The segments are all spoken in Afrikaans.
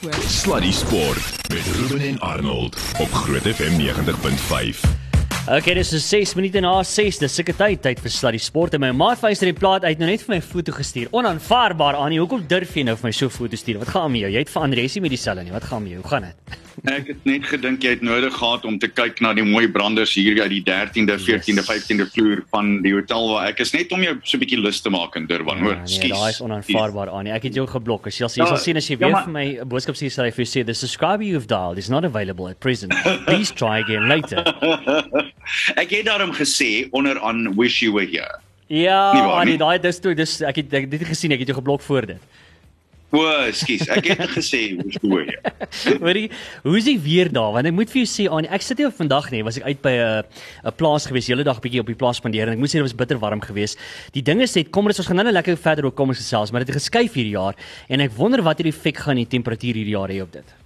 Sluddy Sport met Ruben en Arnold op Groot FM 90.5. Okay, dis so 6 minute na 6. Dis seker tyd tyd vir Sluddy Sport en my maat vyster die plaat uit nou net vir my foto gestuur. Onaanvaarbaar aan. Hoekom durf jy nou vir my so foto stuur? Wat gaan met jou? Jy het verander, jy is nie met dieselfde nie. Wat gaan met jou? Hoe gaan dit? Ek het net gedink jy het nodig gehad om te kyk na die mooi branders hier uit die 13de, 14de, 15de vloer van die hotel waar ek is net om jou so 'n bietjie lus te maak in Durban, hoor. Ja, nee, Skus. daai is onaanvaarbaar aan. Ek het jou geblok. As jy sal Ja, sal sien as jy ja, weer maar- vir my 'n boodskap stuur sal hy vir jou sê the subscriber you've dialed is not available at present. Please try again later. ek het daarom gesê onder aan wish you were here. Ja, nie? daai dis toe dis ek het ek het dit gesien, ek het jou geblok voor dit. O, skus. Ek het gesê wish you were here. Hoorie, hoe is die weer daar? Want ek moet vir jou sê aan ek sit hier vandag nie, was ek uit by 'n 'n plaas gewees, hele dag bietjie op die plaas spandeer en ek moet sê dit was bitter warm geweest. Die dinge sê kom ons gaan nou net lekker verder op kom ons gesels, maar dit het geskuif hierdie jaar en ek wonder wat hierdie effek gaan die temperatuur hierdie jaar hê op dit.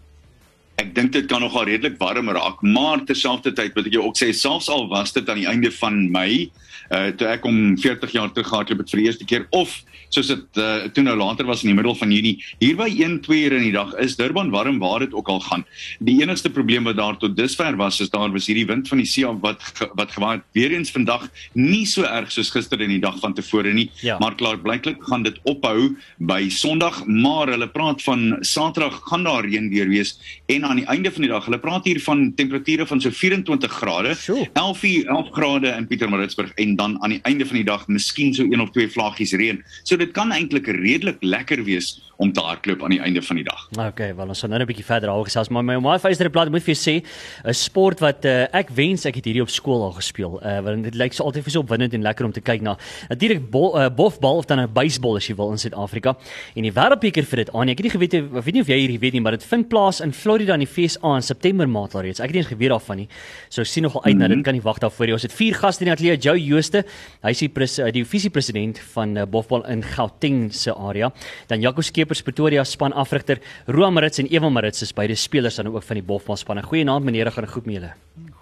Ek dink dit kan nogal redelik warm raak, maar terselfdertyd moet ek jou ook sê selfs al was dit aan die einde van Mei, uh toe ek om 40 jaar terug gehardloop het vir die eerste keer of soos dit uh toe nou later was in die middel van Junie, hier by 1 2 ure in die dag is Durban warm waar dit ook al gaan. Die enigste probleem wat daar tot dusver was is daar was hierdie wind van die see af wat wat gewaai het. Weer eens vandag nie so erg soos gister en die dag van tevore nie, Ja. maar klaar blyklik gaan dit ophou by Sondag, maar hulle praat van Saterdag gaan daar reën weer wees en aan die einde van die dag, hulle praat hier van temperature van so 24 grade, Sjoe. 11 uur 11 grade in Pietermaritzburg en dan aan die einde van die dag miskien so een of twee vlaggies reën. So dit kan eintlik redelik lekker wees om te hardloop aan die einde van die dag. Okay, wel ons gaan nou 'n bietjie verder daaroor gesels, maar my my vyster plat moet vir jou sê, 'n sport wat uh, ek wens ek het hierdie op skool al gespeel. Uh want dit lyk so altyd vir so opwindend en lekker om te kyk na. Natuurlik bol, uh, bofbal of dan 'n baseball as jy wil in Suid-Afrika. En die wêreldbeker vir dit aan. Ek het nie geweet ek weet nie of jy hierdie weet nie, maar dit vind plaas in Florida in die FSA in September maand al reeds. Ek het nie eens geweet daarvan nie. So ek sien nogal uit na dit. Kan nie wag daarvoor nie. Ons het vier gaste in die ateljee. Joe Jooste, hy is die pres, uh, die visiepresident van uh, bofbal in Gauteng se area. Dan Jaco Skeepers Pretoria span afrigter, Roa Marits en Ewel Marits is beide spelers dan ook van die bofbal span. Goeienaand meneere, gaan goed met julle?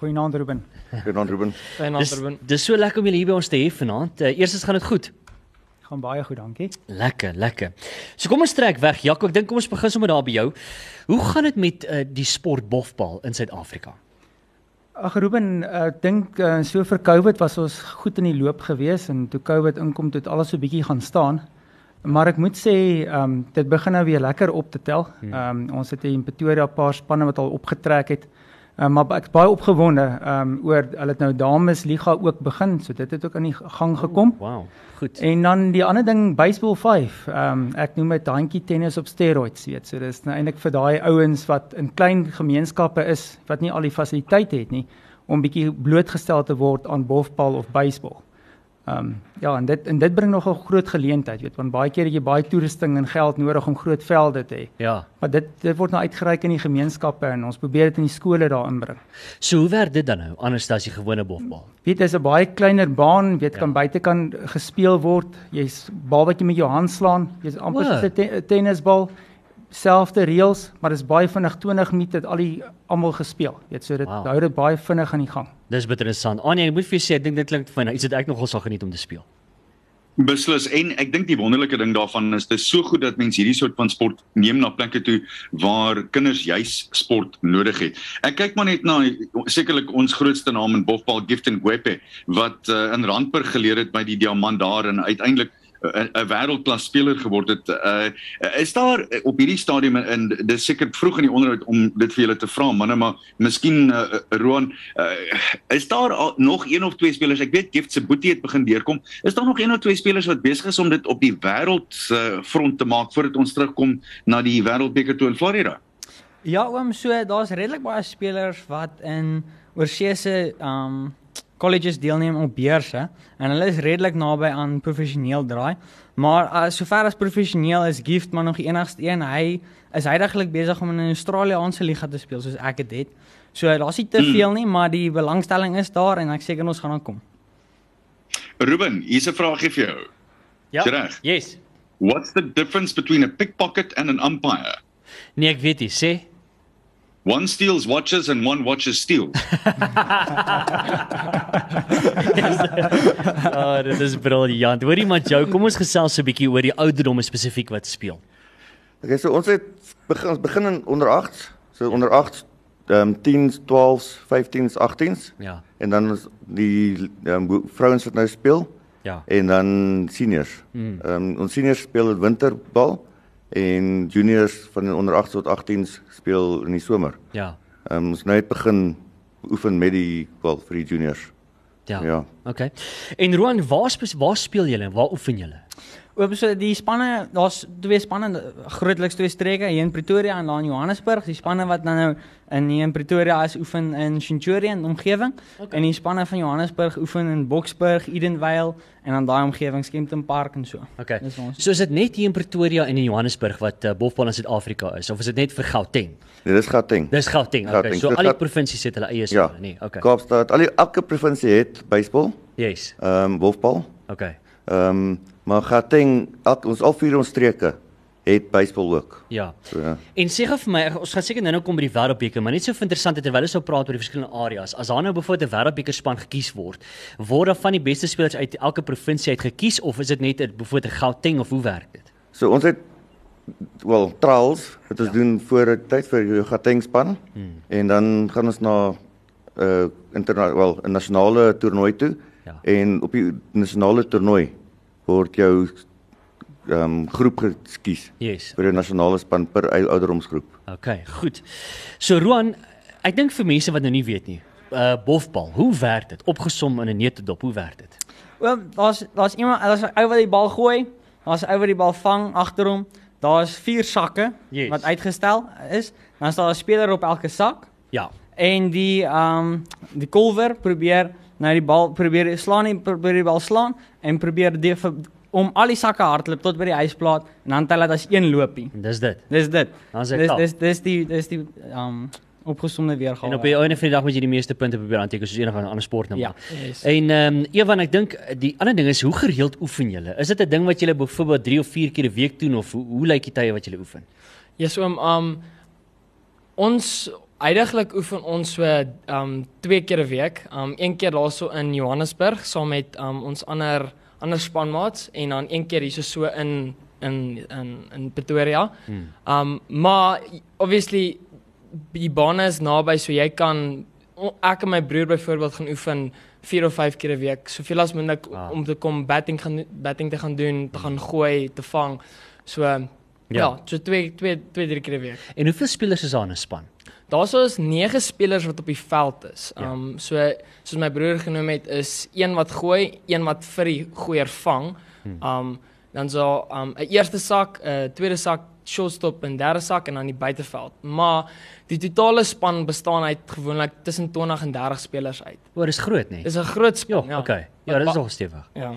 Goeienaand Ruben. Goeienaand Ruben. Dis dis so lekker om julle hier by ons te hê vanaand. Uh, Eerstens gaan dit goed. Gaan baie goed, dankie. Lekker, lekker. So kom ons trek weg. Jaco, ek dink kom ons begin sommer daar by jou. Hoe gaan dit met uh, die sport bofbal in Suid-Afrika? Ag Ruben, ek dink uh, so vir Covid was ons goed in die loop gewees en toe Covid inkom het alles so bietjie gaan staan. Maar ek moet sê, ehm um, dit begin nou weer lekker op te tel. Ehm um, ons het hier in Pretoria 'n paar spanne wat al opgetrek het. Um, maar ek's baie opgewonde ehm um, oor hulle het nou dames liga ook begin, so dit het ook aan die gang gekom. Wow, goed. En dan die ander ding baseball 5. Ehm um, ek noem dit handjie tennis op steroids, weet. So dis nou eintlik vir daai ouens wat in klein gemeenskappe is wat nie al die fasiliteite het nie om bietjie blootgestel te word aan bofbal of baseball. Ehm um, ja, en dit en dit bring nogal groot geleentheid, weet, want baie keer het jy baie toerusting en geld nodig om groot velde te hê. Ja. Maar dit dit word nou uitgereik in die gemeenskappe en ons probeer dit in die skole daar inbring. So hoe werk dit dan nou anders as die gewone bofbal? Weet dis 'n baie kleiner baan, weet kan buitekant gespeel word. Jy's bal wat jy met jou hand slaan, jy's amper O. soos 'n te tennisbal. Selfde reëls, maar dis baie vinnig 20 minute het al die almal gespeel. Weet so dit Wow. hou dit baie vinnig aan die gang. Dis bitter interessant. Anie, ek moet vir jou sê, ek dink dit klink fyn. Iets wat ek nogal sal geniet om te speel. Beslis en ek dink die wonderlike ding daarvan is dit is so goed dat mense hierdie soort van sport neem na plekke toe waar kinders juis sport nodig het. Ek kyk maar net na sekerlik ons grootste naam in bofbal Gifton Gwepe wat uh, in Randburg geleer het by die Diamant daar en uiteindelik 'n 'n wêreldklas speler geword het. Uh is daar uh, op hierdie stadium en dis seker vroeg in die onderhoud om dit vir julle te vra, manne, maar miskien uh, Roan, uh, is daar al, nog een of twee spelers? Ek weet Gift se boetie het begin deurkom. Is daar nog een of twee spelers wat besig is om dit op die wêreld uh, front te maak voordat ons terugkom na die wêreldbeker toe in Florida? Ja, oom, so daar's redelik baie spelers wat in oorseese um colleges deelneem op beurse en hulle is redelik naby aan professioneel draai. Maar uh, sover as professioneel is Gift maar nog die enigste een. Hy is heidaglik besig om in 'n Australiese liga te speel soos ek dit het. So daar's nie te veel nie, maar die belangstelling is daar en ek seker ons gaan dan kom. Ruben, hier's 'n vraagie vir jou. Ja. Reg. Yes. What's the difference between a pickpocket and an umpire? Nee, ek weet nie, sê. One steals watches and one watches steals. Ah, dit is briljant. Hoorie maar Jou, kom ons gesels 'n bietjie oor die ouderdomme spesifiek wat speel. Okay, so ons het begin ons begin in onder 8, so onder 8 ehm um, 10s, 12s, 15s, 18s Ja. en dan is die ehm um, vrouens wat nou speel Ja. en dan seniors. Mm. Ehm um, ons seniors speel in winterbal en juniors van onder 8 tot 18s speel in die somer. Ja. Ehm um, ons nou het begin oefen met die wel vir die juniors. Ja. Ja. Okay. En Roan, waar waar speel julle? Waar oefen julle? Oop so die spanne, daar's twee spanne, grootliks twee streke hier in Pretoria en daar in Johannesburg. Die spanne wat dan nou in hier in Pretoria is oefen in Centurion omgewing okay. en die spanne van Johannesburg oefen in Boksburg, Edenvale en dan daai omgewing Kempton Park en so. Okay. Dis ons So is dit net hier in Pretoria en in Johannesburg wat uh, bofbal in Suid-Afrika is of is dit net vir Gauteng? Nee, dis Gauteng. Dis Gauteng. Okay. Gauteng. So So al die provinsies het hulle eie Ja. spanne, nee. Okay. Kaapstad, al die elke provinsie het baseball, Yes. ehm um, wolfbal. Okay. Ehm um, maar Gauteng, elk, ons al vier ons streke het baseball ook. Ja. So ja. En sê gou vir my, ons gaan seker nou-nou kom by die Wêreldbeker, maar net so interessant terwyl ons so praat oor die verskillende areas. As daar nou byvoorbeeld 'n Wêreldbeker span gekies word, word daar van die beste spelers uit elke provinsie uit gekies of is dit net 'n byvoorbeeld 'n Gauteng of hoe werk dit? So ons het wel trials wat ons ja. doen voor 'n tyd vir die Gauteng span hmm. en dan gaan ons na 'n uh, interna wel 'n nasionale toernooi toe. Ja. En op die nasionale toernooi word jou ehm um, groep geskies Yes. vir 'n nasionale span per ou- ouderdomsgroep. Okay, goed. So Roan, ek dink vir mense wat nou nie weet nie, uh bofbal, hoe werk dit? Opgesom in 'n neutedop, hoe werk dit? Wel, daar's daar's iemand, daar's 'n ou wat die bal gooi, daar's 'n ou wat die bal vang agter hom. Daar's vier sakke Yes. wat uitgestel is. Dan is daar 'n speler op elke sak Ja. en die ehm um, die kolwer probeer nou die bal probeer slaan en probeer die bal slaan en probeer die, om al die sakke hardloop tot by die huisplaat en dan tel dit as een loopie. Dis dit. Dis dit. Dan is dit Dis dis dis die dis die ehm um, opgesomde weergawe. En op die einde van die dag moet jy die meeste punte probeer aanteken soos enige ander sport nou Ja. Yes. En ehm um, Evan, ek dink die ander ding is hoe gereeld oefen julle? Is dit 'n ding wat julle byvoorbeeld 3 of 4 keer 'n week doen of hoe, hoe lyk die tye wat julle oefen? Ja, so um, um ons Eindiglik oefen ons so um twee keer 'n week. Um een keer daarso in Johannesburg saam met um ons ander ander spanmaats en dan een keer hierso so in in in in Pretoria. Hmm. Um maar obviously die bane is naby so jy kan ek en my broer byvoorbeeld gaan oefen 4 of 5 keer 'n week. Soveel as moontlik Ah. om te kom batting gaan batting te gaan doen, te gaan gooi, te vang. So ja, ja so twee twee twee drie keer 'n week. En hoeveel spelers is daar in 'n span? Daarso is 9 spelers wat op die veld is. Ja. Um so soos my broer genoem het is een wat gooi, een wat vir die gooier vang. Hmm. Um dan so um 'n eerste sak, 'n tweede sak, shortstop en derde sak en dan die buiteveld. Maar die totale span bestaan uit gewoonlik tussen 20 en 30 spelers uit. O, dis groot nê. Dis 'n groot Ja, span. okay. Ja, dit is nog stewig. Ja.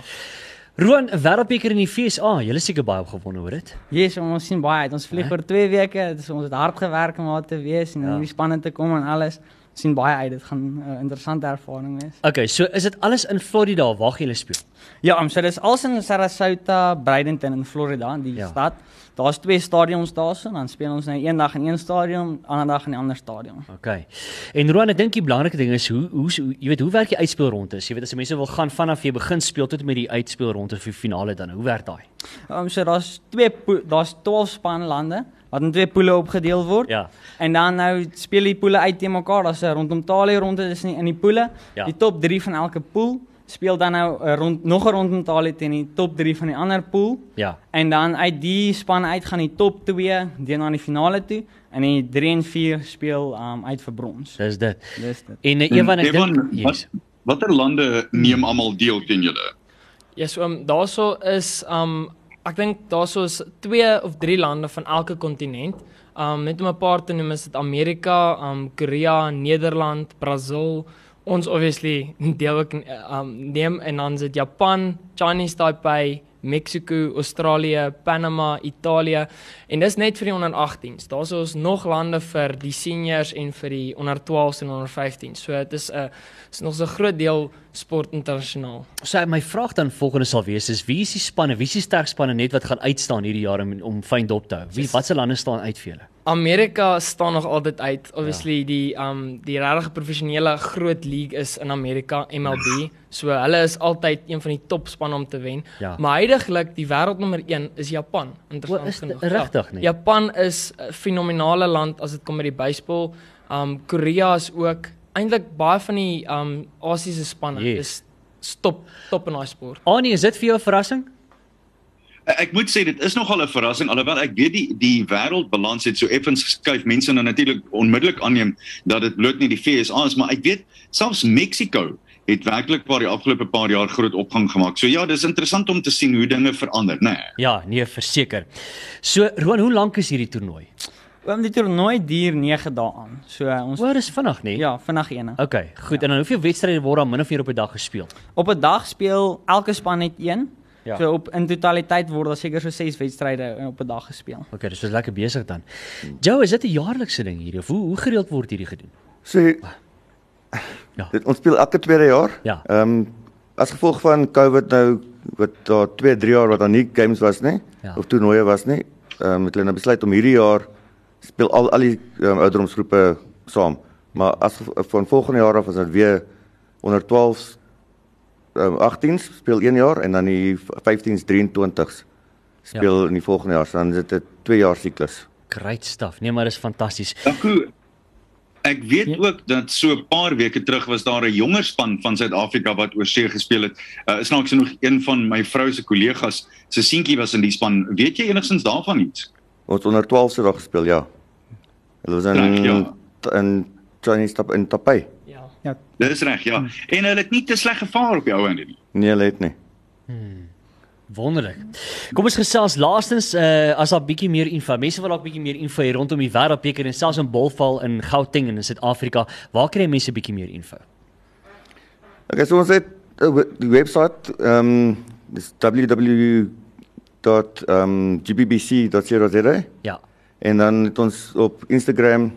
Roan, 'n wêreldbeker in die FSA. Julle seker baie opgewonde oor dit. Yes, ons sien baie uit. Ons vlieg oor 2 weke. Is ons het hard gewerk om daar te wees en Ja. ja. hierdie spanne te kom en alles. Ons sien baie uit. Dit gaan 'n uh, interessante ervaring wees. Okay, so is dit alles in Florida waar julle speel? Ja, um, so dis als in Sarasota, Bradenton in Florida, die Ja. ja. stad. Daar's twee stadions daarso, dan speel ons nou een dag in een stadion, ander dag in 'n ander stadion. Okay. En Roan, ek dink die belangrike ding is hoe hoe jy weet hoe werk die uitspelronde? Jy weet as mense wil gaan vanaf jy begin speel tot met die uitspelronde vir finale dan. Hoe werk daai? Um, so daar's twee daar's 12 spanlande wat in twee poele opgedeel word. Ja. En dan nou speel die poele uit teen mekaar. Daar's 'n rondom talie ronde dis in die poele. Ja. Die top 3 van elke pool speel dan nou 'n rond nog 'n rondom talie teen die top 3 van die ander pool. Ja. En dan uit die span uit gaan die top 2 deur na die finale toe en die 3 en 4 speel um uit vir brons. Dis dit. Dis dit. En uh, Evan, ek Evan, dink yes. wat, watter lande neem almal deel teen julle? Ja, so um, daarso is um ek dink daarso is twee of drie lande van elke kontinent. Um net om 'n paar te noem is dit Amerika, um Korea, Nederland, Brazil. Ons obviously deel ook um neem en dan is dit Japan, Chinese Taipei, Mexico, Australië, Panama, Italië en dis net vir die onder 18s. Daar's ons nog lande vir die seniors en vir die onder 12s en onder 15s. So dit is 'n is nog 'n groot deel sport internasionaal. So my vraag dan volgende sal wees is wie is die spanne, wie is die sterk spanne net wat gaan uitstaan hierdie jaar om om fyn dop te hou? Wie watse lande staan uit vir julle? Amerika staan nog altyd uit. Obviously ja. die um die regtig professionele groot league is in Amerika, MLB. So hulle is altyd een van die topspanne om te wen. Ja. Maar heidaglik die wêreldnommer 1 is Japan. Interessant genoeg. regtig nie? Japan is 'n fenominale land as dit kom by die baseball. Um Korea is ook eintlik baie van die um Asiëse spanne Yes. is stop top in daai sport. Annie, is dit vir jou 'n verrassing? Ek moet sê dit is nogal 'n verrassing alhoewel ek weet die die wêreldbalans het so effens geskuif. Mense nou natuurlik onmiddellik aanneem dat dit bloot nie die FSA is, maar ek weet selfs Mexico het werklik waar die afgelope paar jaar groot opgang gemaak. So ja, dis interessant om te sien hoe dinge verander, né? Nee. Ja, nee, verseker. So, Roan, hoe lank is hierdie toernooi? Oom die toernooi duur 9 dae aan. So uh, ons O, dis vinnig, nee. ja, vinnig eene. Okay, goed. En dan hoeveel wedstryde word daar min of meer op 'n dag gespeel? Op 'n dag speel elke span net een. Ja. So op in totaliteit word daar seker so 6 wedstryde eh, op 'n dag gespeel. Okay, dis so lekker besig dan. Joe, is dit 'n jaarlikse ding hierdie of hoe hoe gereeld word hierdie gedoen? So Ja. dit ons speel elke tweede jaar. Ja. Ehm um, as gevolg van COVID nou wat daar 2, 3 jaar wat daar nie games was nie Ja. of toernooie was nie, ehm um, het hulle nou besluit om hierdie jaar speel al al die um, ouderdomsgroepe saam. Maar as van volgende jaar af is dit weer onder 12s ehm um, 18s speel een jaar en dan die 15s 23s speel ja. in die volgende jaar. So dan is dit 'n 2 jaar siklus. Great stuff. Nee, maar dis fantasties. Dankie. Ek weet Ja. ook dat so 'n paar weke terug was daar 'n jonger span van Suid-Afrika wat oor see gespeel het. Uh, is nou nog een van my vrou se kollegas se seentjie was in die span. Weet jy enigstens daarvan iets? Ons onder 12 se dag gespeel, ja. Hulle was in Reg, ja. in Chinese tap in Tapai. Ja. Dis reg, ja. En hulle het nie te sleg gevaar op die ou einde nie. Nee, hulle het nie. Wonderlik. Kom ons gesels laastens uh as daar bietjie meer info. Mense wil dalk bietjie meer info hê rondom die wêreldbeker en selfs in bolval in Gauteng en in Suid-Afrika. Waar kry mense bietjie meer info? Okay, so ons het uh, we- die webwerf ehm um, dis www.gbbc.co.za Ja. en dan het ons op Instagram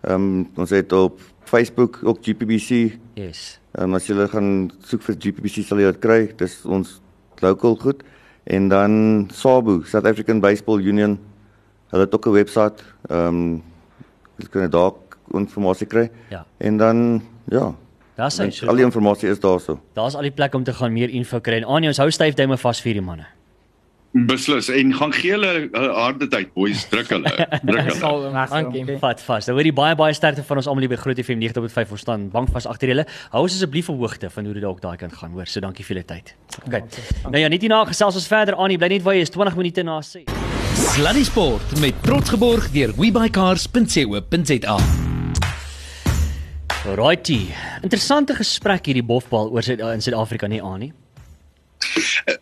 ehm um, ons het op Facebook ook GPBC. Yes. Ehm um, as jy gaan soek vir GPBC sal jy dit kry. Dis ons local goed. En dan SABU, South African Baseball Union. Hulle het ook 'n webwerf. Ehm um, jy kan daar inligting kry. Ja. En dan ja, Daar's al die inligting is daarso. Daar's al die plek om te gaan meer info kry. En Anie, ons hou styf duime vas vir die manne. Beslis en gaan gee hulle harde tyd, boys, druk hulle. Druk hulle. Dankie. okay. Vat vas. Hoorie baie baie sterkte van ons almal hier by Groot FM 90.5 verstaan. Bank vas agter julle. Hou ons asseblief op hoogte van hoe dit dalk daai kant gaan, hoor. So dankie vir julle tyd. Okay. Nou ja, net hierna gesels ons verder. Anie, bly net waar jy is 20 minute na 6. Sluddy Sport met trots geborg deur webycars.co.za. Alrighty. Interessante gesprek hierdie bofbal oor Suid in Suid-Afrika nie aan nie.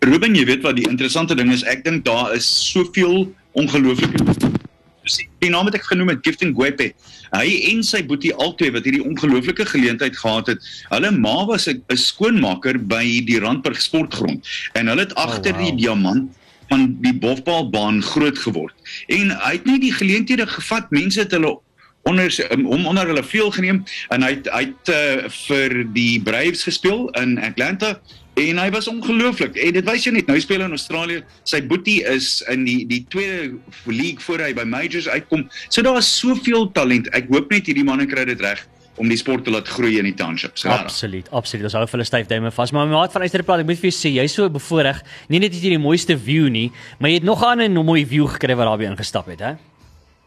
Ruben, jy weet wat die interessante ding is, ek dink daar is soveel ongelooflike Soos die- naam wat ek genoem het, Gifting Gwepe. Hy en sy boetie albei wat hierdie ongelooflike geleentheid gehad het. Hulle ma was 'n skoonmaker by die Randburg sportgrond en hulle het agter wow. die diamant van die bofbalbaan groot geword. En hy het nie die geleenthede gevat, mense het hulle onder um, hom onder hulle vleuel geneem en hy het, hy het uh, vir die Braves gespeel in Atlanta en hy was ongelooflik. En dit wys jy net, nou speel hy in Australië. Sy boetie is in die die tweede league voor hy by majors uitkom. So daar is soveel talent. Ek hoop net hierdie manne kry dit reg om die sport te laat groei in die townships. regtig. Absoluut, absoluut. Ons hou vir hulle styf duime vas. Maar my maat van Eysterplaat, ek moet vir jou sê, jy's so bevoordeel. Nie net het jy die mooiste view nie, maar jy het nog 'n ander mooi view gekry wat daarbey ingestap het, hè?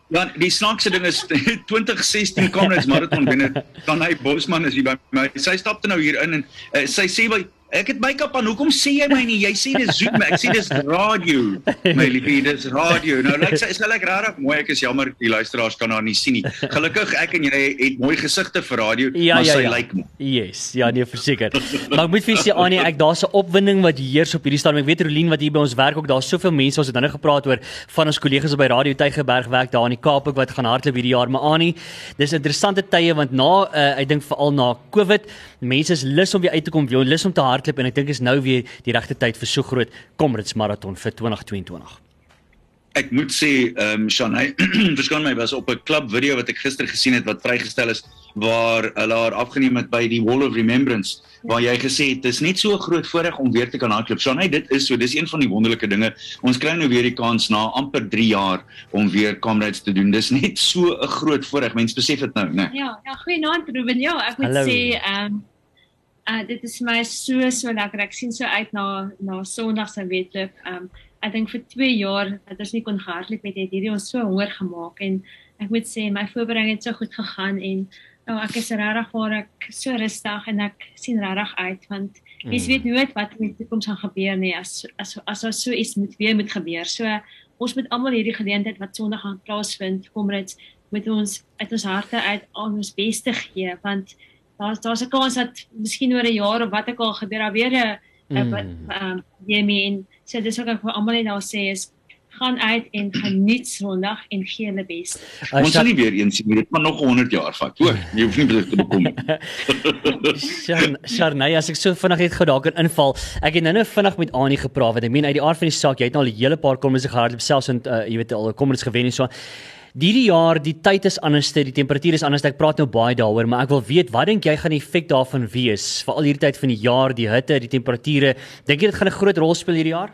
Ja, die snaakse ding is 2016 Comrades Marathon wenner Tanay Bosman is hier by my. Sy stapte nou hier in en uh, sy sê by ek het make-up aan. Hoekom sê jy my nie? Jy sê dis Zoom. Ek sê dis radio. My liefie, dis radio. Nou lyk sy is regtig mooi. Ek is jammer die luisteraars kan haar nie sien nie. Gelukkig ek en jy het mooi gesigte vir radio, Ja, maar ja, sy ja. lyk mooi. Yes, ja nee verseker. maar ek moet vir jou sê Annie, ek daar's 'n opwinding wat heers op hierdie stadium. Ek weet Rolien wat hier by ons werk ook, daar's soveel mense ons het nou gepraat oor van ons kollegas by Radio Tygerberg werk daar in die Kaap ook wat gaan hardloop hierdie jaar. Maar Annie, dis interessante tye want na uh, ek dink veral na Covid, mense is lus om weer uit te kom, weer lus om te hardloop en ek dink is nou weer die regte tyd vir so groot Comrades marathon vir 2022. ek moet sê ehm um, Shanay verskoon my was op 'n klub video wat ek gister gesien het wat vrygestel is waar hulle haar afgeneem het by die Wall of Remembrance waar jy gesê het dis net so 'n groot voorreg om weer te kan hardloop. Shanay, dit is so, dis een van die wonderlike dinge. Ons kry nou weer die kans na amper 3 jaar om weer comrades te doen. Dis net so 'n groot voorreg. Mense besef dit nou, né? Ja, ja, goeienaand Ruben. Ja, ek moet Hallo. sê ehm um, uh, dit is my so so lekker. Ek sien so uit na na Sondag se wedloop. Um, ek dink vir 2 jaar dat ons nie kon gehardloop het, het hierdie ons so honger gemaak en ek moet sê my voorbereiding het so goed gegaan en nou ek is regtig waar ek so rustig en ek sien regtig uit want mens weet nooit wat in die toekoms gaan gebeur nie as as as as so iets moet weer moet gebeur. So ons moet almal hierdie geleentheid wat Sondag gaan plaasvind, kom dit moet ons uit ons harte uit al ons beste gee want daar's daar's 'n kans dat miskien oor 'n jaar of wat ook al gebeur daar weer 'n wat ehm Jamie en so dis ook ek vir almal net daar sê is gaan uit en geniet Sondag en gee hulle bes. Ons sal nie weer eens sien nie. Dit gaan nog 100 jaar vat. Hoor, jy hoef nie beter te bekom nie. Sharn- Sharnay, as ek so vinnig het gou daar kan inval. Ek het nou-nou vinnig met Annie gepraat want ek meen uit die aard van die saak, jy het nou al 'n hele paar kommers gehardloop selfs en uh, jy weet al kommers gewen en so. Hierdie jaar, die tyd is anders, die temperatuur is anders. Ek praat nou baie daaroor, maar ek wil weet, wat dink jy gaan die effek daarvan wees? Veral hierdie tyd van die jaar, die hitte, die temperature. Dink jy dit gaan 'n groot rol speel hierdie jaar?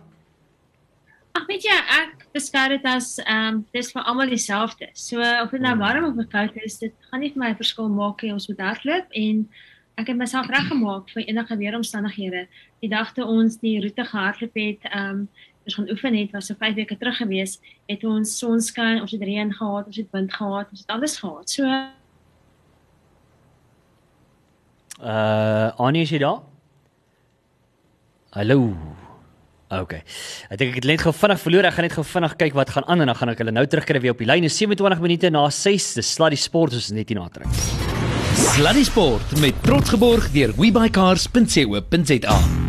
Ag weet jy ek beskou dit as ehm um, dis vir almal dieselfde. So of dit nou warm of koud is, dit gaan nie vir my 'n verskil maak nie. Ons moet hardloop en ek het myself reggemaak vir enige weeromstandighede. Die dag toe ons die roete gehardloop het, ehm um, ons gaan oefen het, was so 5 weke terug gewees, het ons sonskyn, ons het reën gehad, ons het wind gehad, ons het alles gehad. So Uh Annie is jy daar? Hallo. OK. Ek dink ek het net gou vinnig verloor. Ek gaan net gou vinnig kyk wat gaan aan en dan gaan ek hulle nou terugkry weer op die lyn. Is 27 minute na 6. Dis Sluddy Sport ons is net hier na trek. Sluddy Sport met trots geborg deur webycars.co.za.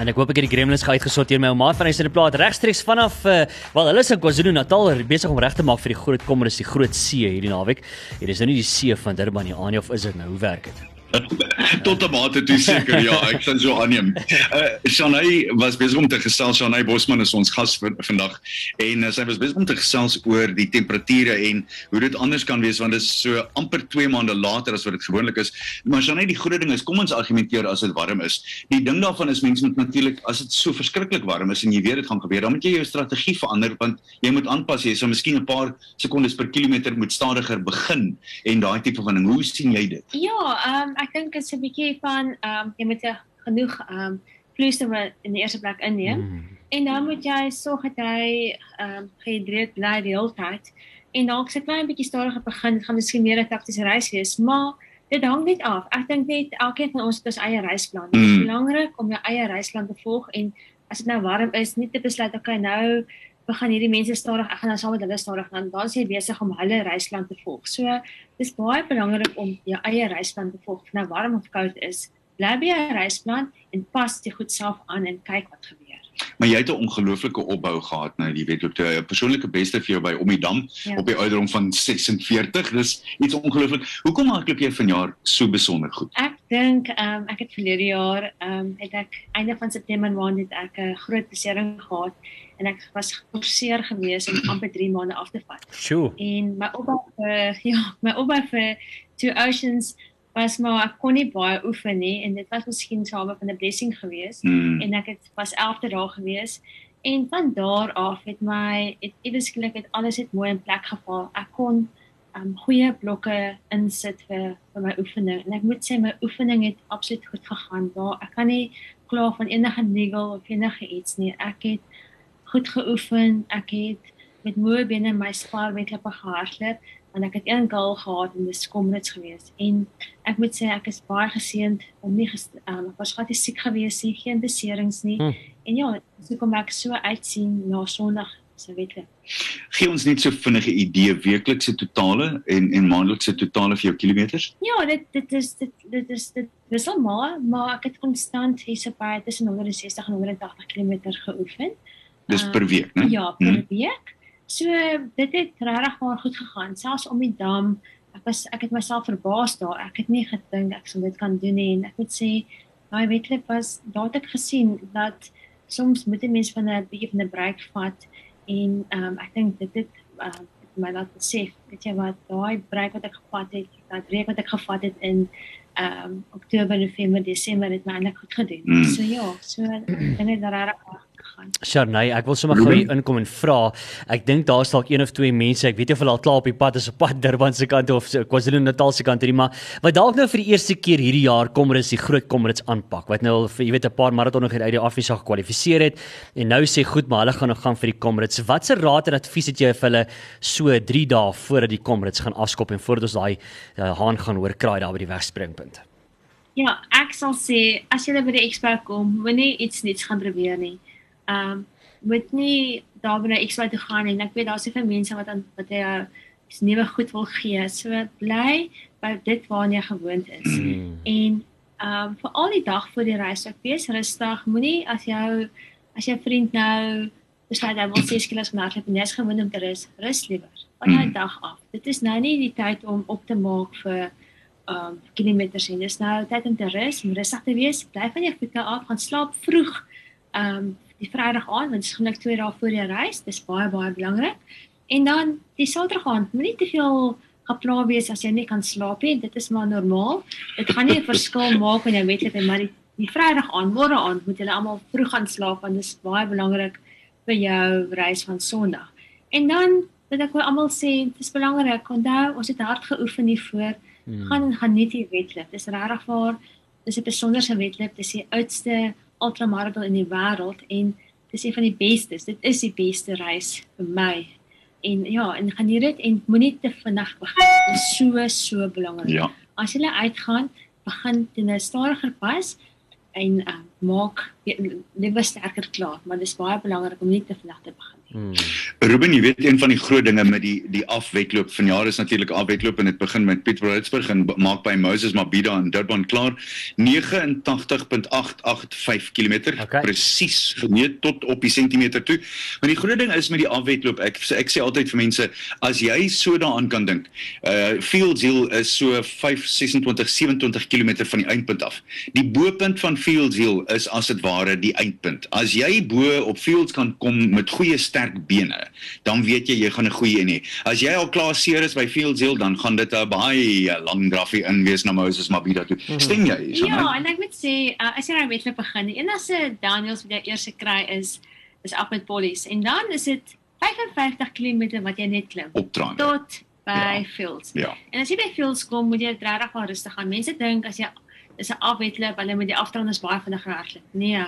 En ek hoop ek het die gremlins uitgesorteer my ouma van hy se plaas regstreeks vanaf uh, wel hulle is in KwaZulu-Natal besig om reg te maak vir die groot kommer is die groot see hierdie naweek. Hier is nou nie die see van Durban nie, Anie of is dit nou? Hoe werk dit? Tot 'n mate toe seker ja, ek sal so aanneem. Uh Shanay was besig om te gesels. Shanay Bosman is ons gas vandag en uh, sy was besig om te gesels oor die temperature en hoe dit anders kan wees want dit is so amper 2 maande later as wat dit gewoonlik is. Maar Shanay, die goeie ding is kom ons argumenteer as dit warm is. Die ding daarvan is mense moet natuurlik as dit so verskriklik warm is en jy weet dit gaan gebeur, dan moet jy jou strategie verander want jy moet aanpas. Jy sal miskien 'n paar sekondes per kilometer moet stadiger begin en daai tipe van ding. Hoe sien jy dit? Ja, ehm um, ek dink dit is 'n bietjie van ehm um, jy moet genoeg ehm um, vloeistof in die eerste plek inneem mm. en dan moet jy sorg dat jy ehm um, gehidreerd bly die hele tyd. En dalk se klein bietjie stadiger begin, dit gaan miskien meer 'n taktiese reis wees, maar dit hang net af. Ek dink net elkeen van ons het ons eie reisplan. Dit is Mm. belangrik om jou eie reisplan te volg en as dit nou warm is, nie te besluit okay nou begin hierdie mense stadig, ek gaan nou saam met hulle stadig gaan. Dan jy besig om hulle reisplan te volg. So dis baie belangrik om jou eie reisplan te volg. Nou warm of koud is, bly by jou reisplan en pas dit goed self aan en kyk wat gebeur. Maar jy het 'n ongelooflike opbou gehad nou die wedloop. 'n Persoonlike beste vir jou by Om die Dam Ja. op die ouderdom van 46. Dis iets ongelooflik. Hoekom hardloop jy vanjaar so besonder goed? Ek dink ehm um, ek het verlede jaar ehm um, het ek einde van September maand het ek 'n groot besering gehad en ek was geforseer geweest om amper 3 maande af te vat. Sjoe. En my opbou vir ja, my opbou vir Two Oceans was maar ek kon nie baie oefen nie en dit was miskien saam van 'n blessing geweest Hmm. en ek het was 11de dae gewees en van daar af het my het ewe skielik het alles het mooi in plek geval. Ek kon um goeie blokke insit vir vir my oefening en ek moet sê my oefening het absoluut goed gegaan. Daar ek kan nie kla van enige niggle of enige iets nie. Ek het goed geoefen. Ek het met moeë bene my spaarwedlope gehardloop want ek het een goal gehad en dis komrits geweest en ek moet sê ek is baie geseënd om nie um, was glad nie siek geweest nie, geen beserings nie. Hmm. En ja, so kom ek so uitsien na Sondag se wedloop. Gee ons net so vinnige idee weeklikse totale en en maandelikse totale vir jou kilometers? Ja, dit dit is dit dit is dit wissel maar, maar ek het konstant hierse by tussen 160 en 180 km geoefen. Dis Ah, per week, né? Ja, per Hmm. week. So dit het regtig maar goed gegaan, selfs om die dam. Ek was ek het myself verbaas daar. Ek het nie gedink ek sou dit kan doen nie en ek moet sê daai wedloop was daar het ek gesien dat soms moet 'n mens van 'n bietjie van 'n break vat en ehm um, ek dink dit het ehm um, my laat besef, weet jy wat, daai breek wat ek gevat het, daai breek wat ek gevat het in ehm um, Oktober, November, Desember het my eintlik goed gedoen. Mm. So ja, so dinge dat reg gegaan. Sharnay, ek wil sommer gou hier inkom en vra. Ek dink daar's dalk een of twee mense, ek weet nie of hulle al klaar op die pad is op pad Durban se kant of so KwaZulu-Natal se kant hierdie, maar wat dalk nou vir die eerste keer hierdie jaar Komrits die groot Komrits aanpak. Wat nou al vir jy weet 'n paar maratonne uit die Afrisa gekwalifiseer het en nou sê goed, maar hulle gaan nog gaan vir die Komrits. Watse raad en advies het jy vir hulle so 3 dae voordat die Komrits gaan afskop en voordat ons daai uh, haan gaan hoor kraai daar by die wegspringpunt? Ja, ek sal sê as jy by die expo kom, moenie iets niets gaan probeer nie. Ehm um, moet nie daar by die expo toe gaan en ek weet daar's soveel mense wat aan wat jy is nuwe goed wil gee. So bly by dit waarna jy gewoond is. Mm. En ehm um, vir al die dag voor die reis ook wees rustig. Moenie as jou as jou vriend nou besluit hy wil 6 kg gaan hardloop en jy's gewoond om te rus, rus liewer. Van daai dag af. Dit is nou nie die tyd om op te maak vir ehm um, kilometers en dis nou tyd om te rus, om rustig te wees. Bly van jou voete af, gaan slaap vroeg. Ehm um, die Vrydag aand, want dit is gewoonlik 2 dae voor die reis. Dis baie baie belangrik. En dan die Saterdag aand, moenie te veel gepla wees as jy nie kan slaap nie. Dit is maar normaal. Dit gaan nie 'n verskil maak in jou wedloop nie, maar die, die Vrydag aand, môre aand moet julle almal vroeg gaan slaap want dit is baie belangrik vir jou reis van Sondag. En dan wat ek wil almal sê, dit is belangrik. Onthou, ons het hard geoefen hiervoor. Hmm. Gaan en geniet die wedloop. Dis regtig waar. Dis 'n besonderse wedloop. Dis die oudste ultramarathon in die wêreld en dis een van die bestes. Dit is die beste reis vir my. En ja, en gaan hier dit en moenie te vinnig begin. Dit is so so belangrik. Ja. As jy uitgaan, begin teen 'n stadiger pas en uh, maak lewe sterker klaar, maar dis baie belangrik om nie te vinnig te begin nie. Mm. Ruben, jy weet een van die groot dinge met die die afwedloop vanjaar is natuurlik afwedloop en dit begin met Pietermaritzburg en b- maak by Moses Mabhida in Durban klaar 89.885 km Okay. presies gemeet tot op die sentimeter toe. Maar die groot ding is met die afwedloop, ek ek sê altyd vir mense as jy so daaraan kan dink. Uh Fields Hill is so 5 26 27 km van die eindpunt af. Die bo-punt van Fields Hill is as dit ware die eindpunt. As jy bo op Fields kan kom met goeie sterk bene, dan weet jy jy gaan 'n goeie een hê. As jy al klaar seer is by Fields Hill, dan gaan dit 'n baie lang draffie in wees na Moses Mabhida toe. Stem jy? Shanna? Ja, en ek moet sê, uh, as jy nou wedloop begin, die enigste Daniels wat jy eers kry is is af met pollies en dan is dit 55 km wat jy net klim opdraande. tot by Ja. Fields. Ja. En as jy by Fields kom, moet jy regtig maar rustig aan. Mense dink as jy is 'n afwedloop, hulle moet die afdraandes baie vinnig hardloop. Nee,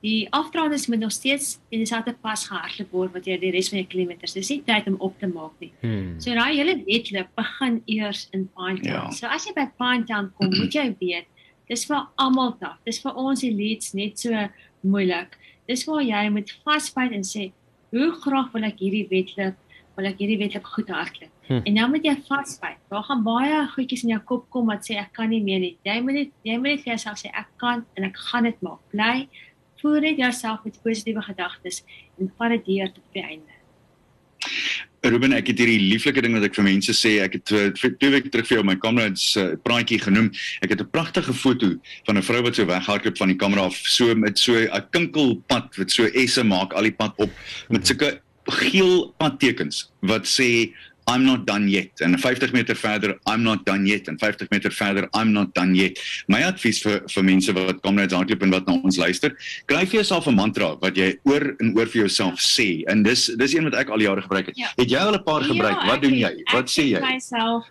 die afdraandes moet nog steeds in dieselfde pas gehardloop word wat jy die res van jou kilometers. Dis nie tyd om op te maak nie. Hmm. So daai hele wedloop begin eers in Pinetown. Ja. So as jy by Pinetown kom, moet jy weet, dis vir almal taaf. Dis vir ons elites net so moeilik. Dis waar jy moet vasbyt en sê, hoe graag wil ek hierdie wedloop, wil ek hierdie wedloop goed hardloop. Hm. En nou moet jy vasbyt. Daar gaan baie goedjies in jou kop kom wat sê ek kan nie meer nie. Jy moet net jy moet net vir jouself sê ek kan en ek gaan dit maak. Bly voer dit jouself met positiewe gedagtes en vat dit deur tot die einde. Ruben, ek het hierdie lieflike ding wat ek vir mense sê. Ek het vir- twee weke terug vir jou my kamerads uh, praatjie genoem. Ek het 'n pragtige foto van 'n vrou wat so weghardloop van die kamera af, so met so 'n kinkelpad wat so esse maak al die pad op met sulke geel padtekens wat sê I'm not done yet en 50 meter verder I'm not done yet en 50 meter verder I'm not done yet. My advies vir vir mense wat kamerads hardloop en wat na ons luister, kry vir jouself 'n mantra wat jy oor en oor vir jouself sê en dis dis een wat ek al jare gebruik het. Ja. Het jy al 'n paar gebruik? Ja, wat doen jy? Wat sê jy? Myself,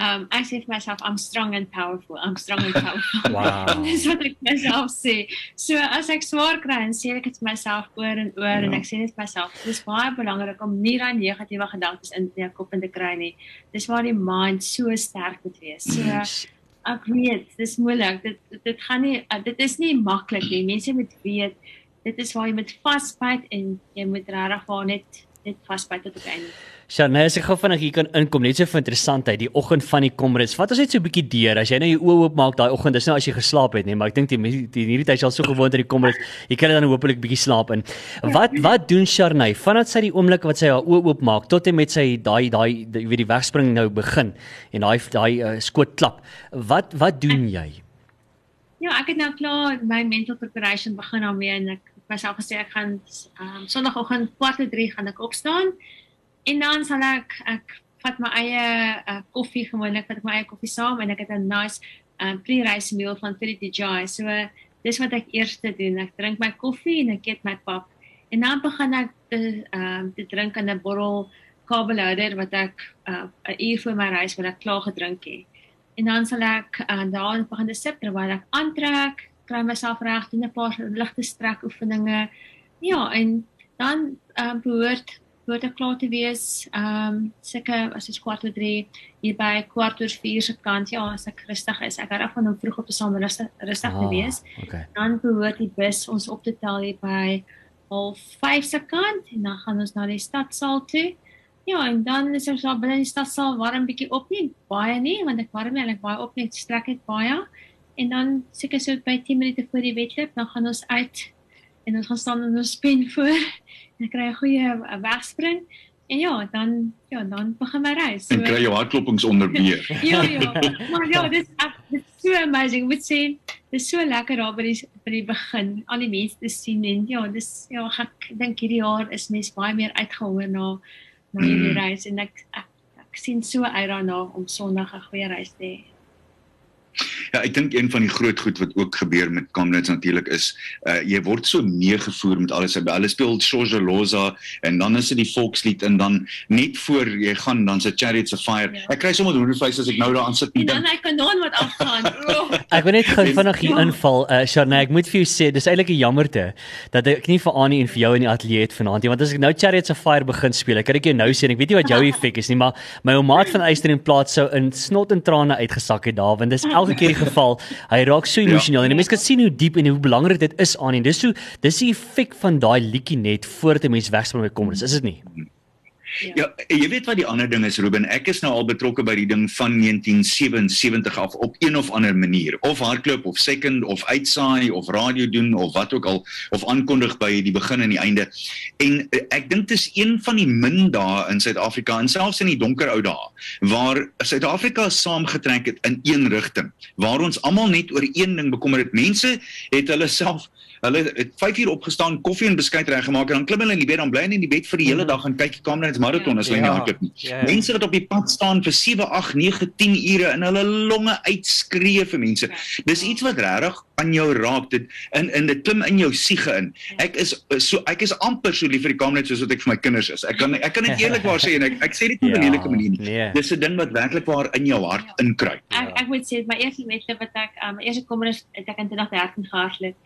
um ek sê vir myself I'm strong and powerful. I'm strong and powerful. Wow. Dis wat ek myself sê. So as ek swaar kry en sê ek dit vir myself oor en oor Ja. en ek sê dit vir myself. Dis baie belangrik om nie daai negatiewe gedagtes in jou kop in te kry nie. Dis waar die mind so sterk moet wees. So ek weet, dis moeilik. Dit dit, dit gaan nie uh, dit is nie maklik nie. Mense moet weet dit is waar jy moet vasbyt en jy moet regtig waar net net vasbyt tot op die einde. Shanay, as ek gou vinnig hier kan inkom net so vir interessantheid, die oggend van die Komrades. Vat ons net so 'n bietjie deur. As jy nou jou oë oop maak daai oggend, dis nou as jy geslaap het, nee, maar ek dink die mense die hierdie tyd is al so gewoond aan die Komrades. Jy kry dan hopelik bietjie slaap in. Wat wat doen Shanay vandat sy die oomblik wat sy haar oë oop maak tot en met sy daai daai jy weet die wegspring nou begin en daai daai uh, skoot klap. Wat wat doen jy? Ja, ek het nou klaar my mental preparation begin daarmee en ek myself gesê ek gaan um, kwart oor 3 gaan ek opstaan en dan sal ek ek vat my eie uh, koffie gewoonlik vat my eie koffie saam en ek het 'n nice um, pre-race meal van Philly DJI. So uh, dis wat ek eers doen. Ek drink my koffie en ek eet my pap en dan begin ek te ehm um, te drink in 'n bottel kabelhouder wat ek 'n uh, uur voor my reis wat ek klaar gedrink het. En dan sal ek uh, daar begin te sip terwyl ek aantrek, kry myself reg doen 'n paar ligte strek oefeninge. Ja, en dan ehm um, behoort ek klaar te wees. Ehm um, seker as dit kwart oor 3 hier by kwart oor 4 se kant. Ja, as ek rustig is, ek hou van om vroeg op te staan om rustig, rustig ah, te wees. Okay. Dan behoort die bus ons op te tel hier by half 5 se kant en dan gaan ons na die stadsaal toe. Ja, en dan is ons daar binne in die stadsaal warm bietjie op nie baie nie, want ek warm eintlik baie op net strek het baie. En dan seker so by 10 minute voor die wedloop, dan gaan ons uit en ons gaan staan in ons pen voor en kry 'n goeie wegspring. En ja, dan ja, dan begin my reis. So, en kry jou hartklopings onder beheer. ja, ja. Maar ja, dit is so amazing. Ek moet sê, dit is so lekker daar by die by die begin al die mense te sien en ja, dis ja, ek dink hierdie jaar is mense baie meer uitgehoor na na hierdie mm. reis en ek, ek ek sien so uit daarna om Sondag 'n goeie reis te hê. Ja, ek dink een van die groot goed wat ook gebeur met Kamlets natuurlik is uh jy word so meegevoer met alles. Hulle speel Shozoloza en dan is dit die volkslied en dan net voor jy gaan dan se Chariots of Fire. Ja. Ek kry sommer hoendervleis as ek nou daar aan sit en dan hy kanon wat afgaan. Oh. ek wil net gou vinnig hier inval. Uh Sharna, ek moet vir jou sê, dis eintlik 'n jammerte dat ek nie vir Annie en vir jou in die ateljee het vanaand nie, want as ek nou Chariots of Fire begin speel, ek kan ek jou nou sê en ek weet nie wat jou effek is nie, maar my ou maat van Eyster en Plaas sou in snot en trane uitgesak het daar, want dis elke keer geval. Hy raak so emosioneel ja. en mense kan sien hoe diep en hoe belangrik dit is aan en dis so dis die effek van daai liedjie net voordat 'n mens wegspring met kommers, is dit nie? Ja. ja, jy weet wat die ander ding is Ruben, ek is nou al betrokke by die ding van 1977 af op een of ander manier, of hardloop of second of uitsaai of radio doen of wat ook al of aankondig by die begin en die einde. En eh, ek dink dit is een van die min dae in Suid-Afrika en selfs in die donker ou dae waar Suid-Afrika saamgetrek het in een rigting, waar ons almal net oor een ding bekommer het. Mense het hulle self Hulle het 5 uur opgestaan, koffie en beskuit reggemaak en dan klim hulle in die bed, dan bly hulle in die bed vir die hele mhm. dag en kyk die Kamerads marathon as hulle nie hardloop nie. Ja, ja. Mense wat op die pad staan vir 7, 8, 9, 10 ure en hulle longe uitskree vir mense. Dis iets wat regtig aan jou raak dit in in dit klim in jou siege in. Ek is so ek is amper so lief vir die Kamerads soos wat ek vir my kinders is. Ek kan ek kan dit eerlikwaar sê en ek ek sê dit nie op 'n lelike manier nie. Nee. Dis 'n ding wat werklik waar in jou hart inkruip. Ek ek moet sê my eerste wedloop wat ek um eerste Kamerads het ek in 2013 gehardloop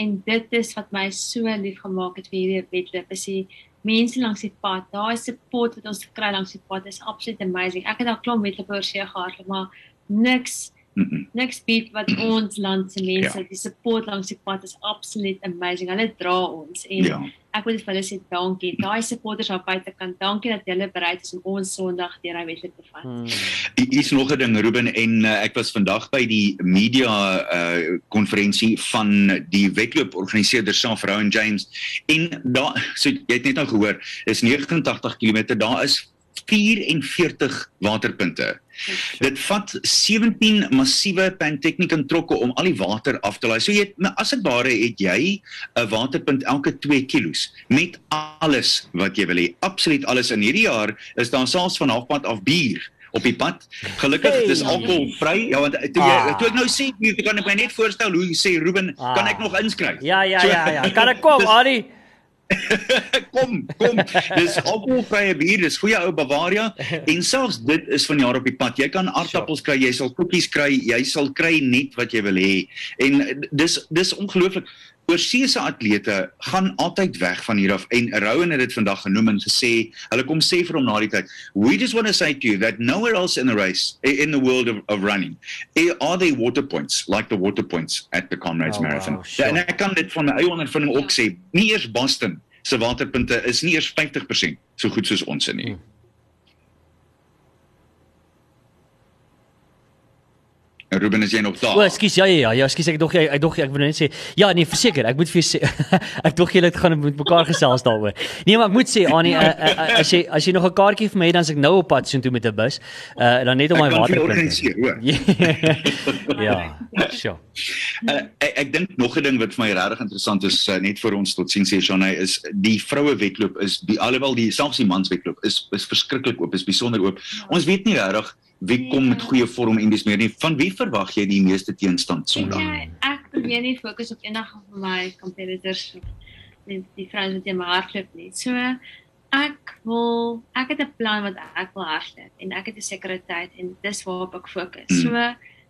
en dit is wat my so lief gemaak het vir hierdie wedloop is die mense langs die pad. Daai support wat ons kry langs die pad is absoluut amazing. Ek het al klomp wedloop oor see gehad maar niks Mm -hmm. Next beat wat ons land se mense, ja. die support langs die pad is absoluut amazing. Hulle dra ons en ja. ek wil vir hulle sê dankie. Daai supporters daar buite kan dankie dat hulle bereid is om ons Sondag deur hy wedloop te vat. Hmm. Hier is nog 'n ding Ruben en uh, ek was vandag by die media uh konferensie van die wedloop organiseerder self Rowan James en daar so jy het net nou gehoor, is 89 km, daar is 44 waterpunte. Dit vat 17 massiewe Pantechnicon trokke om al die water af te laai. So jy as dit ware het jy 'n waterpunt elke 2 kg met alles wat jy wil hê. Absoluut alles in hierdie jaar is daar selfs van halfpad af bier op die pad. Gelukkig hey, dis alkoholvry. Ja want toe jy ah. toe ek nou sê jy kan ek my net voorstel hoe sê Ruben ah. kan ek nog inskryf? Ja ja ja ja. Kan ek kom, Ari? kom, kom. Dis alkoholvrye bier, dis goeie ou Bavaria en selfs dit is van jaar op die pad. Jy kan aardappels kry, jy sal koekies kry, jy sal kry net wat jy wil hê. En dis dis ongelooflik. Oorseese atlete gaan altyd weg van hier af en Rowan het dit vandag genoem en gesê, hulle kom sê vir hom na die tyd, "We just want to say to you that nowhere else in the race in the world of of running are they water points like the water points at the Comrades oh, Marathon." Wow, sure. En ek kan dit van my eie ondervinding ook sê, nie eers Boston se waterpunte is nie eers 50% so goed soos ons in nie. Hmm. Ruben, is jy nog daar? O, ekskuus, ja ja ja, ja, ekskuus, ek dog jy ek dog ek wil net sê, ja nee, verseker, ek moet vir jou sê ek dog julle gaan met mekaar gesels daaroor. Nee, maar ek moet sê Annie, uh, uh, uh, as jy as jy nog 'n kaartjie vir my het, dan is ek nou op pad soontoe met 'n bus. Uh dan net om my water te organiseer, hoor. ja, sure. Uh, ek ek dink nog 'n ding wat vir my regtig interessant is uh, net vir ons tot sien sê Shanay is die vroue wedloop is die alhoewel die selfs die mans wedloop is is verskriklik oop, is besonder oop. Ons weet nie regtig wie kom met goeie vorm en dis meer nie. Van wie verwag jy die meeste teenstand Sondag? Ja, ek probeer nie fokus op enige van my competitors net die vrouens wat jy maar hardloop nie. So ek wil ek het 'n plan wat ek wil hardloop en ek het 'n sekere tyd en dis waarop ek fokus. Hmm. So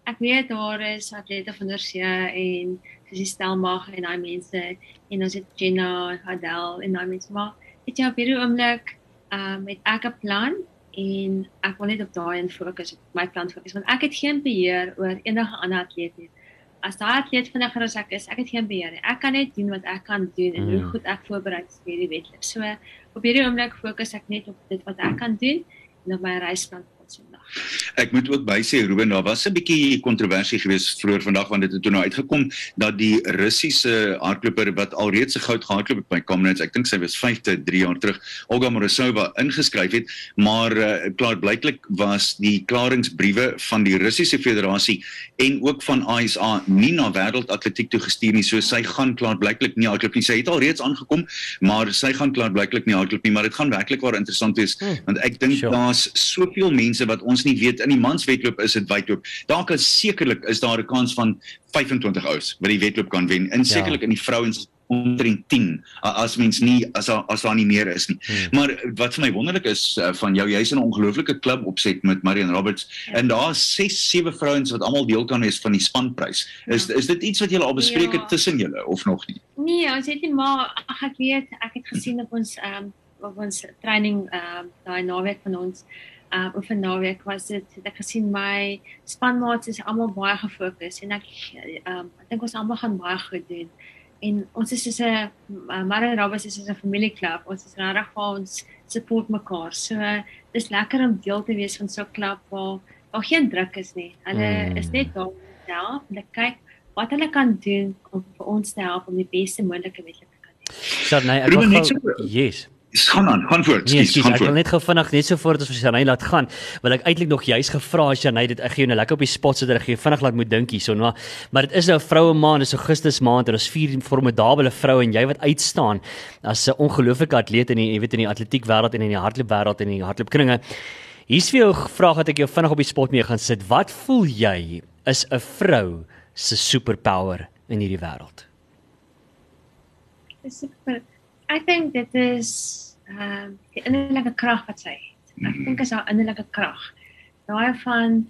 ek weet daar is atlete van Norsie en dis die Stelmag en daai mense en ons het Jenna, Hadel en daai mense maar het jy op hierdie oomblik ehm um, met ek 'n plan en ek wil net op daai en fokus op my plan fokus want ek het geen beheer oor enige ander atleet nie. As daai atleet vinniger as ek is, ek het geen beheer nie. Ek kan net doen wat ek kan doen en hoe Mm. goed ek voorberei is vir die wedloop. So op hierdie oomblik fokus ek net op dit wat ek kan doen en op my reisplan vir Sondag. Ek moet ook bysê Ruben, daar was 'n bietjie kontroversie geweest vroeër vandag want dit het toe nou uitgekom dat die Russiese hardloper wat alreeds se goud gehardloop het by Comrades, ek dink sy was 5de 3 jaar terug, Olga Morozova ingeskryf het, maar uh, klaar blyklik was die klaringsbriewe van die Russiese Federasie en ook van ISA nie na wêreldatletiek toe gestuur nie, so sy gaan klaar blyklik nie hardloop nie. Sy het alreeds aangekom, maar sy gaan klaar blyklik nie hardloop nie, maar dit gaan werklik waar interessant wees Hmm. want ek dink Sure. daar's soveel mense wat ons nie weet in die manswedloop is dit wydloop. Daar kan sekerlik is daar 'n kans van 25 ouens wat die wedloop kan wen. En Ja. sekerlik in die vrouens omtrent 10 a- as mens nie as daar as daar nie meer is nie. Hmm. Maar wat vir my wonderlik is uh, van jou jy's in 'n ongelooflike klub opset met Marion Roberts Ja. en daar's 6 7 vrouens wat almal deel kan wees van die spanprys. Is Ja. is dit iets wat julle al bespreek Ja. het tussen julle of nog nie? Nee, ons het nie maar ag ek weet, ek het gesien op ons ehm um, op ons training ehm um, daai naweek van ons uh, oefen naweek was dit het ek gesien my spanmaats is almal baie gefokus en ek um, ek dink ons almal gaan baie goed doen. En ons is soos 'n uh, Mara Roberts is soos 'n familieklub. Ons is regtig waar ons support mekaar. So dis lekker om deel te wees van so 'n klub waar waar geen druk is nie. Hulle Mm. is net daar om te help. Hulle kyk wat hulle kan doen om vir ons te help om die beste moontlike wedloop te kan doen. Sharnay, ek Ruben, wil net so- Yes. Gaan aan, gaan voort. Nee, Skus, ekskuus, gaan ek wil net gou vinnig net so voor dat ons vir Janay laat gaan, wil ek eintlik nog juis gevra as Janay dit ek gee jou nou lekker op die spot sodat ek gee vinnig laat moet dink hierson, maar maar dit is nou 'n vroue maand, dis Augustus maand en ons vier formidable vroue en jy wat uitstaan as 'n ongelooflike atleet in die jy weet in die atletiek wêreld en in die hardloop wêreld en in die hardloopkringe. Hier's vir jou 'n vraag wat ek jou vinnig op die spot mee gaan sit. Wat voel jy is 'n vrou se superpower in hierdie wêreld? Dis super. Ek dink dit is ehm uh, die innerlike krag wat sy het. Ek dink is haar innerlike krag. Daai van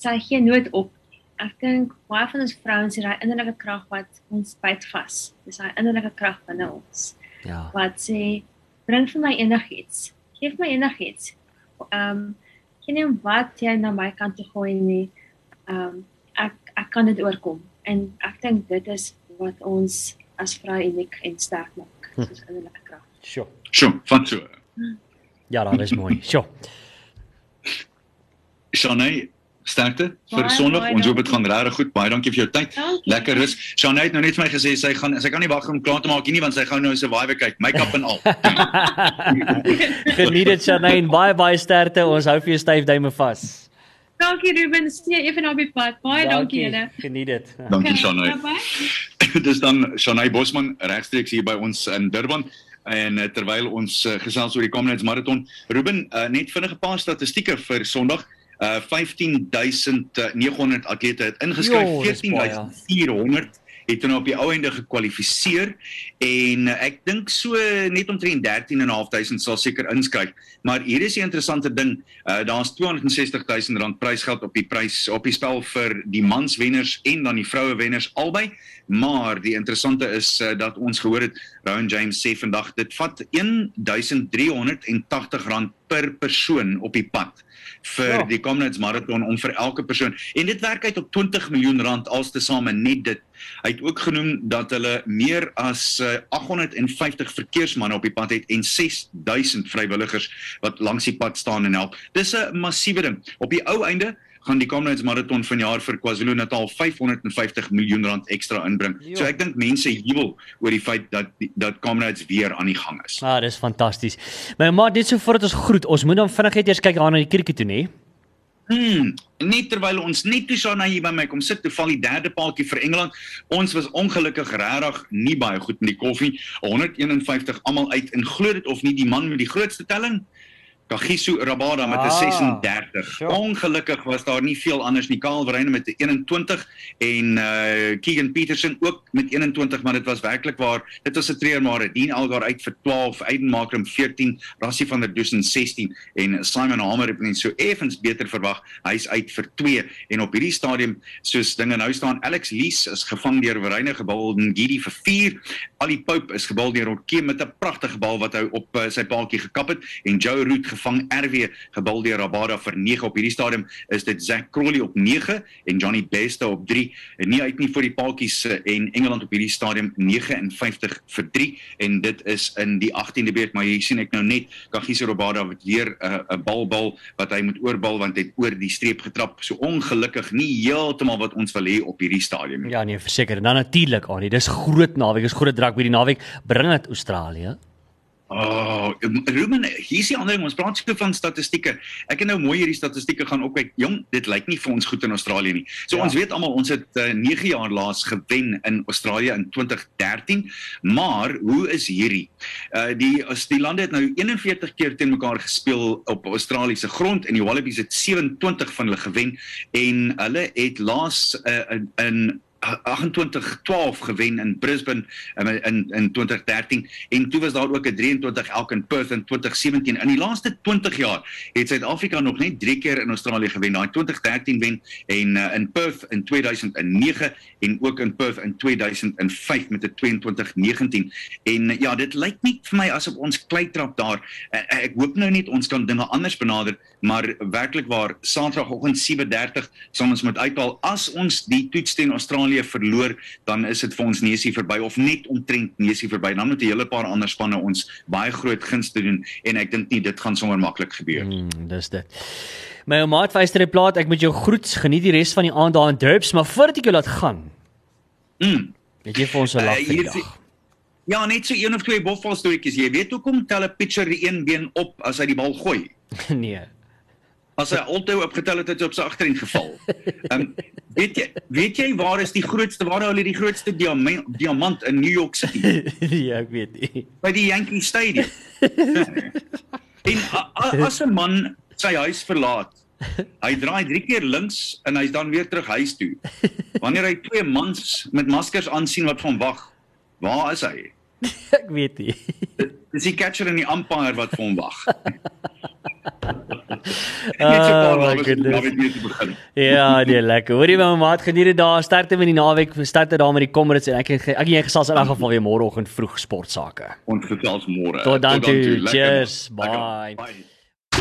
sy gee nooit op. Ek dink baie van ons vrouens het daai innerlike krag wat ons byt vas. Dis daai innerlike krag binne ons Ja. wat sê bring vir my enigiets. Geef my enigiets. Ehm um, geen nie wat jy na my kant toe gooi nie. Ehm um, ek ek kan dit oorkom. En ek dink dit is wat ons as vrou uniek en sterk maak. Hm. Soos innerlike krag. Sjoe. Sjoe, van so. Ja, dat is mooi. Sjoe. Shanay, sterkte vir Sondag. Ons hoop dit gaan regtig goed. Baie dankie vir jou tyd. Dankie. Lekker rus. Shanay het nou net vir my gesê sy gaan sy kan nie wag om klaar te maak nie want sy gaan nou Survivor kyk, make-up en al. Geniet dit Janine, baie baie sterkte. Ons hou vir jou styf duime vas. Dankie Ruben, sien jy even op die pad. Baie dankie julle. Geniet dit. Dankie Shanay. Dis dan Shanay Bosman regstreeks hier by ons in Durban. En uh, terwyl ons uh, gesels oor die Comrades Marathon, Ruben, uh, net vinnige paar statistieke vir Sondag. Uh 15900 atlete het ingeskryf, Jo, dis baie. 14400 het nou op die ou einde gekwalifiseer en uh, ek dink so net omtrent 13500 sal seker inskryf. Maar hier is die interessante ding, uh, daar's 260000 rand prysgeld op die prys op die spel vir die manswenners en dan die vroue wenners albei. Maar die interessante is uh, dat ons gehoor het Rowan James sê vandag dit vat 1380 rand per persoon op die pad vir Ja. die Comrades Marathon om vir elke persoon en dit werk uit op 20 miljoen rand alstesame net dit. Hy het ook genoem dat hulle meer as uh, 850 verkeersmanne op die pad het en 6000 vrywilligers wat langs die pad staan en help. Dis 'n massiewe ding. Op die ou einde gaan die Comrades Marathon vanjaar vir KwaZulu-Natal 550 miljoen rand ekstra inbring. Jo. So ek dink mense jubel oor die feit dat dat Comrades weer aan die gang is. Ah, dis fantasties. Maar maar net so voordat ons groet, ons moet dan vinnig net eers kyk aan na die krieket toe, nê? Hmm, net terwyl ons net toe staan hier by my kom sit, toe val die derde paaltjie vir Engeland. Ons was ongelukkig regtig nie baie goed met die koffie. 151 almal uit en glo dit of nie die man met die grootste telling Kagiso Rabada met 'n Ah, 36. sure. Ongelukkig was daar nie veel anders nie. Karl Verheyen met 'n 21 en uh Keegan Peterson ook met 21, maar dit was werklik waar dit was 'n treur maar Dean Elgar uit vir 12, Aiden Markram 14, Rassie van der Dussen 16 en Simon Hamer het net so effens beter verwag. Hy's uit vir 2 en op hierdie stadium soos dinge nou staan, Alex Lees is gevang deur Verheyen gebal en Gidi vir 4. Ali Pope is gebal deur Orke met 'n pragtige bal wat hy op uh, sy paadjie gekap het en Joe Root gevang RW gebal deur Rabada vir 9 op hierdie stadium is dit Zack Crowley op 9 en Johnny Bester op 3 en nie uit nie vir die paadjies uh, en Engeland op hierdie stadium 59 vir 3 en dit is in die 18de beurt maar hier sien ek nou net Kagiso Rabada wat weer 'n uh, 'n balbal wat hy moet oorbal want hy het oor die streep getrap so ongelukkig nie heeltemal wat ons wil hê op hierdie stadium nie. Ja nee, verseker. En dan natuurlik, Annie, dis groot naweek, is groot druk by die naweek. Bring dit Australië. Oh, Ruben, hier is die ander ding, ons praat so van statistieke. Ek het nou mooi hierdie statistieke gaan opkyk. Jong, dit lyk nie vir ons goed in Australië nie. So Ja. ons weet almal ons het uh, 9 jaar laas gewen in Australië in 2013, maar hoe is hierdie? Uh die die lande het nou 41 keer teen mekaar gespeel op Australiese grond en die Wallabies het 27 van hulle gewen en hulle het laas uh, in, in 28-12 gewen in Brisbane um, in in 2013 en toe was daar ook 'n 23 elk in Perth in 2017. In die laaste 20 jaar het Suid-Afrika nog net 3 keer in Australië gewen. Daai 2013 wen en uh, in Perth in 2009 en ook in Perth in 2005 met 'n 22-19. En uh, ja, dit lyk nie vir my asof ons kleitrap daar. Uh, ek hoop nou net ons kan dinge anders benader, maar werklik waar Saterdagoggend 7:30 sal ons moet uithaal as ons die toets teen Australië verloor, dan is dit vir ons neusie verby of net omtrent neusie verby. Dan moet 'n hele paar ander spanne ons baie groot guns te doen en ek dink nie dit gaan sommer maklik gebeur. Hmm, dis dit. My ou maat Wyster het plaat, ek moet jou groet. Geniet die res van die aand daar in Durban, maar voordat ek jou laat gaan, Mm. weet jy vir ons 'n Uh, lag vir die is-. Ja, net so een of twee bofvalstoetjies. Jy weet hoekom tel 'n pitcher die een been op as hy die bal gooi? nee. As hy altou opgetel het, het hy op sy agterend geval. Ehm um, weet jy weet jy waar is die grootste waar hou hulle die grootste diamant, diamant in New York City? nee, ek weet nie. by die Yankee Stadium. en a, a, as 'n man sy huis verlaat, hy draai 3 keer links en hy's dan weer terug huis toe. Wanneer hy twee mans met maskers aansien wat van wag, waar is hy? ek weet nie. Dis die catcher en die umpire wat vir hom wag. Oh, my goodness. Ja, nee, lekker. Hoorie my maat, geniet dit daar. Sterkte met die naweek. Sterkte daar met die Comrades en ek ek en jy gesels in elk geval weer môreoggend vroeg sportsake. Ons gesels môre. Tot dan toe. Cheers. Lekker. Bye.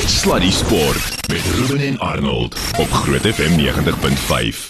Sluddy Sport met Ruben en Arnold op Groot FM 90.5.